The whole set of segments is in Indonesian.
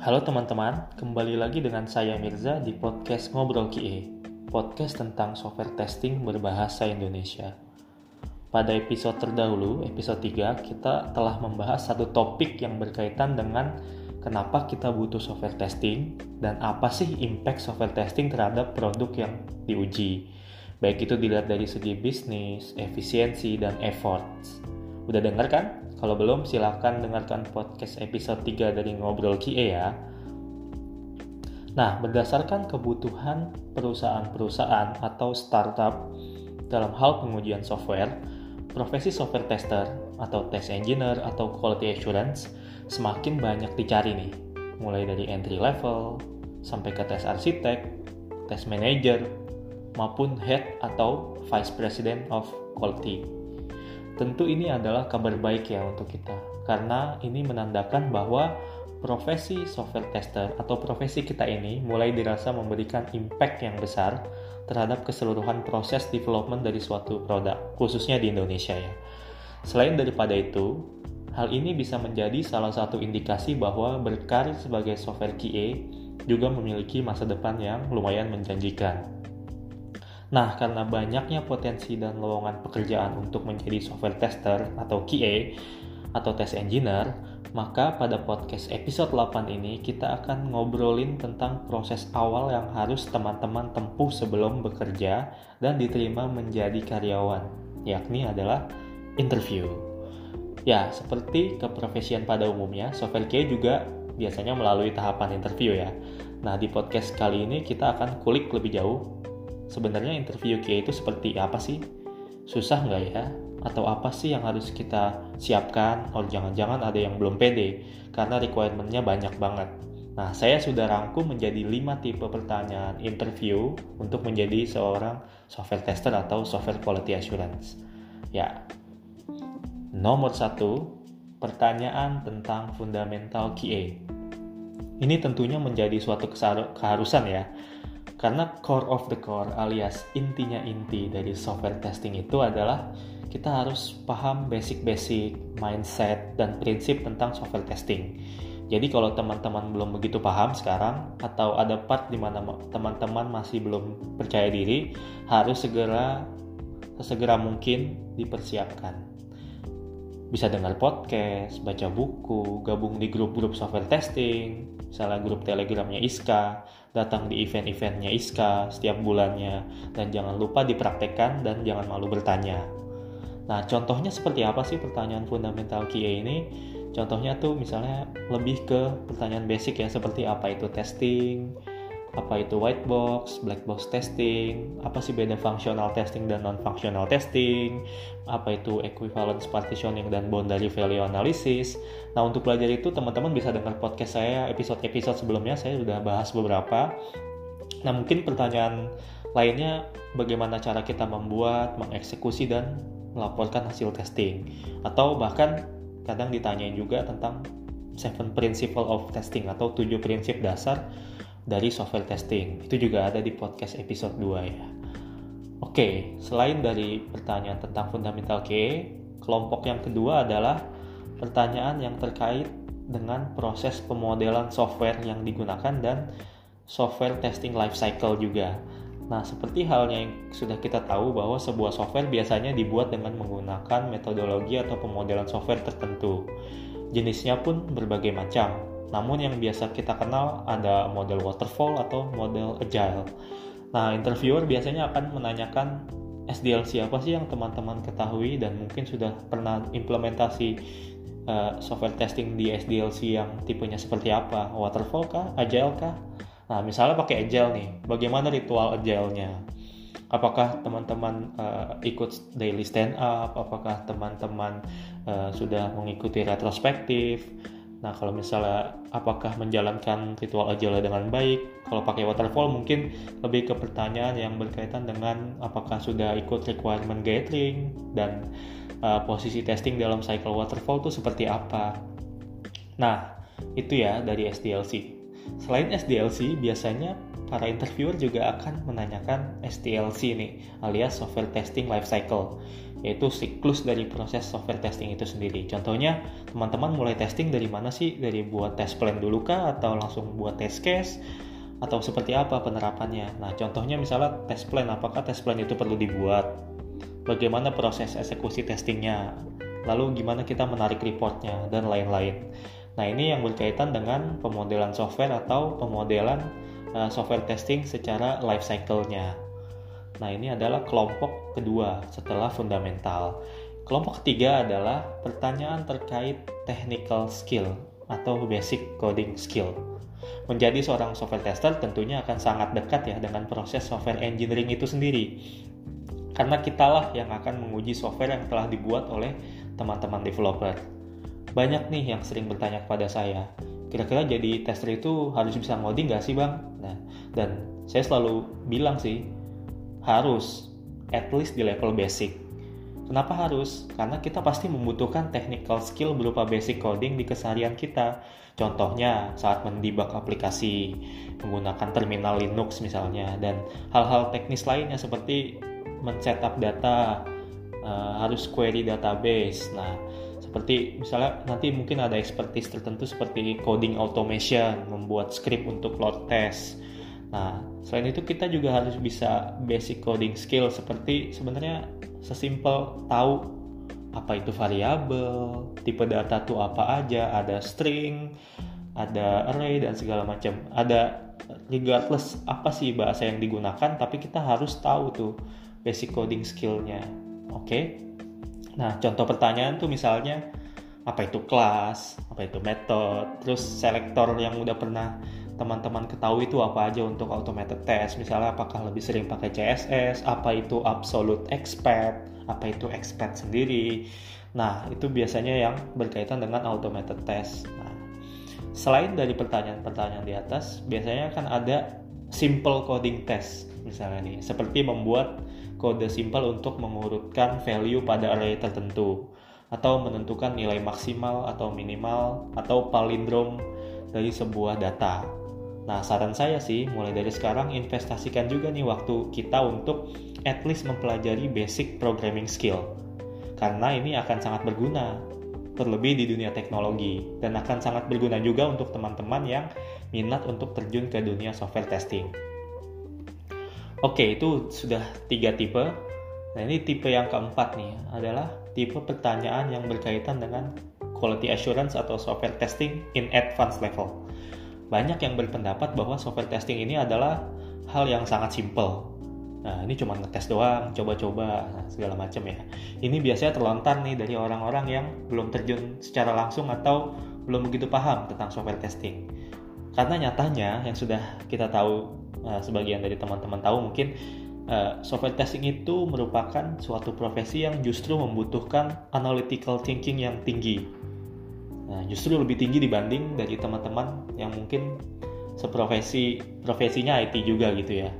Halo teman-teman, kembali lagi dengan saya Mirza di podcast Ngobrol QA, podcast tentang software testing berbahasa Indonesia. Pada episode terdahulu, episode 3, kita telah membahas satu topik yang berkaitan dengan kenapa kita butuh software testing dan apa sih impact software testing terhadap produk yang diuji. Baik itu dilihat dari segi bisnis, efisiensi, dan efforts. Udah dengar kan? Kalau belum, silahkan dengarkan podcast episode 3 dari Ngobrol QA ya. Nah, berdasarkan kebutuhan perusahaan-perusahaan atau startup dalam hal pengujian software, profesi software tester atau test engineer atau quality assurance semakin banyak dicari nih. Mulai dari entry level sampai ke test arsitek, test manager, maupun head atau vice president of quality. Tentu ini adalah kabar baik ya untuk kita, karena ini menandakan bahwa profesi software tester atau profesi kita ini mulai dirasa memberikan impact yang besar terhadap keseluruhan proses development dari suatu produk, khususnya di Indonesia ya. Selain daripada itu, hal ini bisa menjadi salah satu indikasi bahwa berkarir sebagai software QA juga memiliki masa depan yang lumayan menjanjikan. Nah, karena banyaknya potensi dan lowongan pekerjaan untuk menjadi software tester atau QA atau test engineer, maka pada podcast episode 8 ini kita akan ngobrolin tentang proses awal yang harus teman-teman tempuh sebelum bekerja dan diterima menjadi karyawan, yakni adalah interview. Ya, seperti keprofesian pada umumnya, software QA juga biasanya melalui tahapan interview ya. Nah, di podcast kali ini kita akan kulik lebih jauh sebenarnya interview QA itu seperti apa sih? Susah nggak ya? Atau apa sih yang harus kita siapkan? Atau jangan-jangan ada yang belum pede karena requirementnya banyak banget. Nah, saya sudah rangkum menjadi 5 tipe pertanyaan interview untuk menjadi seorang software tester atau software quality assurance. Ya, nomor satu, pertanyaan tentang fundamental QA. Ini tentunya menjadi suatu keharusan ya, karena core of the core alias intinya inti dari software testing itu adalah kita harus paham basic-basic mindset dan prinsip tentang software testing. Jadi kalau teman-teman belum begitu paham sekarang atau ada part di mana teman-teman masih belum percaya diri, harus segera sesegera mungkin dipersiapkan. Bisa dengar podcast, baca buku, gabung di grup-grup software testing, misalnya grup telegramnya ISKA, datang di event-eventnya ISKA setiap bulannya, dan jangan lupa dipraktekkan dan jangan malu bertanya. Nah, contohnya seperti apa sih pertanyaan fundamental QA ini? Contohnya tuh misalnya lebih ke pertanyaan basic ya, seperti apa itu testing, apa itu white box, black box testing, apa sih beda functional testing dan non-functional testing, apa itu equivalence partitioning dan boundary value analysis. Nah untuk belajar itu teman-teman bisa dengar podcast saya episode-episode sebelumnya saya sudah bahas beberapa. Nah mungkin pertanyaan lainnya bagaimana cara kita membuat, mengeksekusi dan melaporkan hasil testing atau bahkan kadang ditanyain juga tentang seven principle of testing atau tujuh prinsip dasar dari software testing. Itu juga ada di podcast episode 2 ya. Oke, selain dari pertanyaan tentang fundamental QA, kelompok yang kedua adalah pertanyaan yang terkait dengan proses pemodelan software yang digunakan dan software testing life cycle juga. Nah, seperti halnya yang sudah kita tahu bahwa sebuah software biasanya dibuat dengan menggunakan metodologi atau pemodelan software tertentu. Jenisnya pun berbagai macam, namun yang biasa kita kenal ada model waterfall atau model agile. Nah, interviewer biasanya akan menanyakan SDLC apa sih yang teman-teman ketahui dan mungkin sudah pernah implementasi uh, software testing di SDLC yang tipenya seperti apa? Waterfall kah? Agile kah? Nah, misalnya pakai agile nih, bagaimana ritual agile-nya? Apakah teman-teman uh, ikut daily stand up? Apakah teman-teman uh, sudah mengikuti retrospektif? Nah, kalau misalnya apakah menjalankan ritual agile dengan baik? Kalau pakai waterfall mungkin lebih ke pertanyaan yang berkaitan dengan apakah sudah ikut requirement gathering dan uh, posisi testing dalam cycle waterfall itu seperti apa. Nah, itu ya dari SDLC. Selain SDLC, biasanya para interviewer juga akan menanyakan STLC nih, alias Software Testing Lifecycle. yaitu siklus dari proses software testing itu sendiri. Contohnya, teman-teman mulai testing dari mana sih? Dari buat test plan dulu kah? Atau langsung buat test case? Atau seperti apa penerapannya? Nah, contohnya misalnya test plan, apakah test plan itu perlu dibuat? Bagaimana proses eksekusi testingnya? Lalu gimana kita menarik reportnya? Dan lain-lain. Nah, ini yang berkaitan dengan pemodelan software atau pemodelan uh, software testing secara life cycle-nya. Nah, ini adalah kelompok kedua setelah fundamental. Kelompok ketiga adalah pertanyaan terkait technical skill atau basic coding skill. Menjadi seorang software tester tentunya akan sangat dekat ya dengan proses software engineering itu sendiri. Karena kitalah yang akan menguji software yang telah dibuat oleh teman-teman developer. Banyak nih yang sering bertanya kepada saya, kira-kira jadi tester itu harus bisa ngoding gak sih bang? Nah, dan saya selalu bilang sih, harus at least di level basic. Kenapa harus? Karena kita pasti membutuhkan technical skill berupa basic coding di keseharian kita. Contohnya saat mendebug aplikasi, menggunakan terminal Linux misalnya, dan hal-hal teknis lainnya seperti men-setup data, uh, harus query database. Nah, seperti misalnya nanti mungkin ada expertise tertentu seperti coding automation, membuat script untuk load test, Nah, selain itu kita juga harus bisa basic coding skill seperti sebenarnya sesimpel tahu apa itu variabel, tipe data itu apa aja, ada string, ada array dan segala macam. Ada regardless apa sih bahasa yang digunakan, tapi kita harus tahu tuh basic coding skillnya. Oke. Okay? Nah, contoh pertanyaan tuh misalnya apa itu kelas, apa itu method, terus selektor yang udah pernah teman-teman ketahui itu apa aja untuk automated test? Misalnya apakah lebih sering pakai CSS apa itu absolute expect apa itu expect sendiri? Nah itu biasanya yang berkaitan dengan automated test. Nah, selain dari pertanyaan-pertanyaan di atas biasanya kan ada simple coding test misalnya nih seperti membuat kode simple untuk mengurutkan value pada array tertentu atau menentukan nilai maksimal atau minimal atau palindrom dari sebuah data Nah, saran saya sih, mulai dari sekarang investasikan juga nih waktu kita untuk at least mempelajari basic programming skill. Karena ini akan sangat berguna, terlebih di dunia teknologi, dan akan sangat berguna juga untuk teman-teman yang minat untuk terjun ke dunia software testing. Oke, itu sudah tiga tipe. Nah, ini tipe yang keempat nih, adalah tipe pertanyaan yang berkaitan dengan quality assurance atau software testing in advanced level banyak yang berpendapat bahwa software testing ini adalah hal yang sangat simple. Nah, ini cuma ngetes doang, coba-coba, nah, segala macam ya. Ini biasanya terlontar nih dari orang-orang yang belum terjun secara langsung atau belum begitu paham tentang software testing. Karena nyatanya yang sudah kita tahu, uh, sebagian dari teman-teman tahu mungkin uh, software testing itu merupakan suatu profesi yang justru membutuhkan analytical thinking yang tinggi Nah, justru lebih tinggi dibanding dari teman-teman yang mungkin seprofesi profesinya IT juga gitu ya.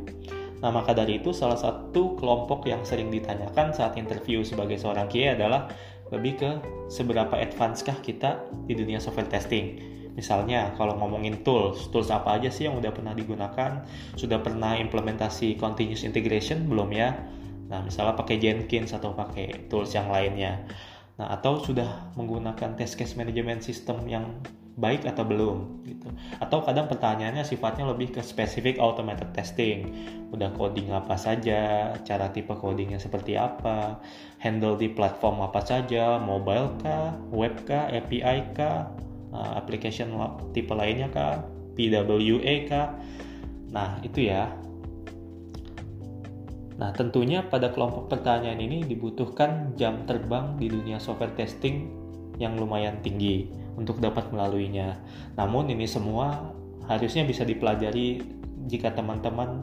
Nah, maka dari itu salah satu kelompok yang sering ditanyakan saat interview sebagai seorang QA adalah lebih ke seberapa advance kah kita di dunia software testing. Misalnya kalau ngomongin tools, tools apa aja sih yang udah pernah digunakan? Sudah pernah implementasi continuous integration belum ya? Nah, misalnya pakai Jenkins atau pakai tools yang lainnya. Nah, atau sudah menggunakan test case management system yang baik atau belum gitu. Atau kadang pertanyaannya sifatnya lebih ke spesifik automated testing. Udah coding apa saja, cara tipe codingnya seperti apa, handle di platform apa saja, mobile kah, web kah, API kah, uh, application tipe lainnya kah, PWA kah. Nah, itu ya Nah, tentunya pada kelompok pertanyaan ini dibutuhkan jam terbang di dunia software testing yang lumayan tinggi untuk dapat melaluinya. Namun ini semua harusnya bisa dipelajari jika teman-teman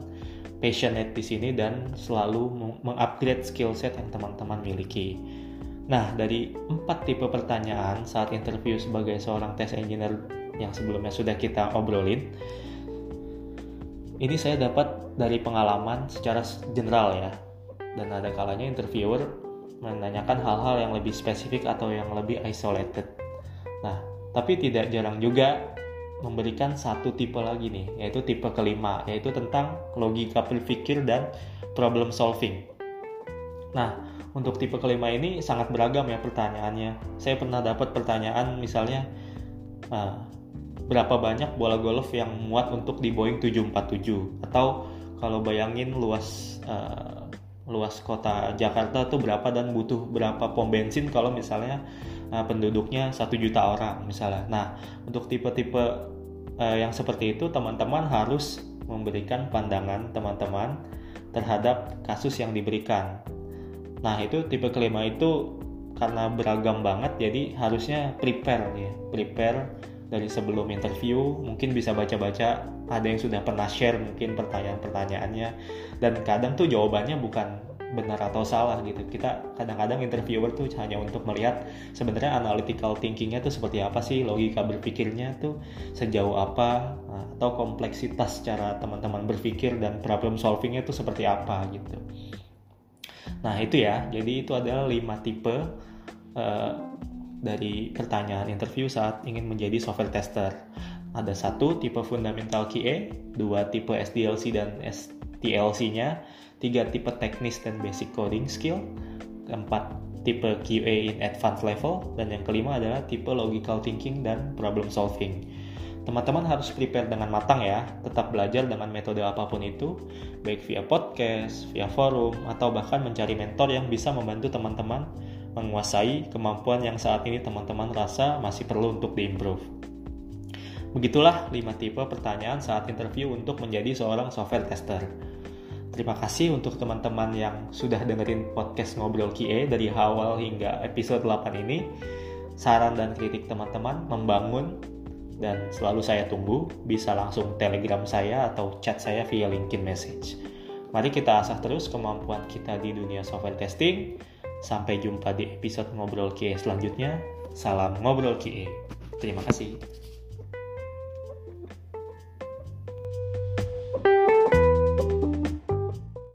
passionate di sini dan selalu mengupgrade skill set yang teman-teman miliki. Nah, dari empat tipe pertanyaan saat interview sebagai seorang test engineer yang sebelumnya sudah kita obrolin, ini saya dapat dari pengalaman secara general ya. Dan ada kalanya interviewer menanyakan hal-hal yang lebih spesifik atau yang lebih isolated. Nah, tapi tidak jarang juga memberikan satu tipe lagi nih, yaitu tipe kelima, yaitu tentang logika berpikir dan problem solving. Nah, untuk tipe kelima ini sangat beragam ya pertanyaannya. Saya pernah dapat pertanyaan misalnya uh, berapa banyak bola golf yang muat untuk di Boeing 747 atau kalau bayangin luas uh, luas kota Jakarta tuh berapa dan butuh berapa pom bensin kalau misalnya uh, penduduknya satu juta orang misalnya. Nah untuk tipe-tipe uh, yang seperti itu teman-teman harus memberikan pandangan teman-teman terhadap kasus yang diberikan Nah itu tipe kelima itu karena beragam banget jadi harusnya prepare ya. Prepare dari sebelum interview mungkin bisa baca-baca ada yang sudah pernah share mungkin pertanyaan-pertanyaannya dan kadang tuh jawabannya bukan benar atau salah gitu. Kita kadang-kadang interviewer tuh hanya untuk melihat sebenarnya analytical thinkingnya tuh seperti apa sih logika berpikirnya tuh sejauh apa nah, atau kompleksitas cara teman-teman berpikir dan problem solvingnya tuh seperti apa gitu Nah itu ya, jadi itu adalah lima tipe uh, dari pertanyaan interview saat ingin menjadi software tester. Ada satu tipe fundamental QA, dua tipe SDLC dan STLC-nya, tiga tipe teknis dan basic coding skill, keempat tipe QA in advanced level, dan yang kelima adalah tipe logical thinking dan problem solving. Teman-teman harus prepare dengan matang ya, tetap belajar dengan metode apa pun itu, baik via podcast, via forum, atau bahkan mencari mentor yang bisa membantu teman-teman menguasai kemampuan yang saat ini teman-teman rasa masih perlu untuk diimprove. Begitulah 5 tipe pertanyaan saat interview untuk menjadi seorang software tester. Terima kasih untuk teman-teman yang sudah dengerin podcast Ngobrol QA dari awal hingga episode 8 ini. Saran dan kritik teman-teman membangun dan selalu saya tunggu bisa langsung telegram saya atau chat saya via LinkedIn message. Mari kita asah terus kemampuan kita di dunia software testing. Sampai jumpa di episode Ngobrol QA selanjutnya. Salam Ngobrol QA. Terima kasih.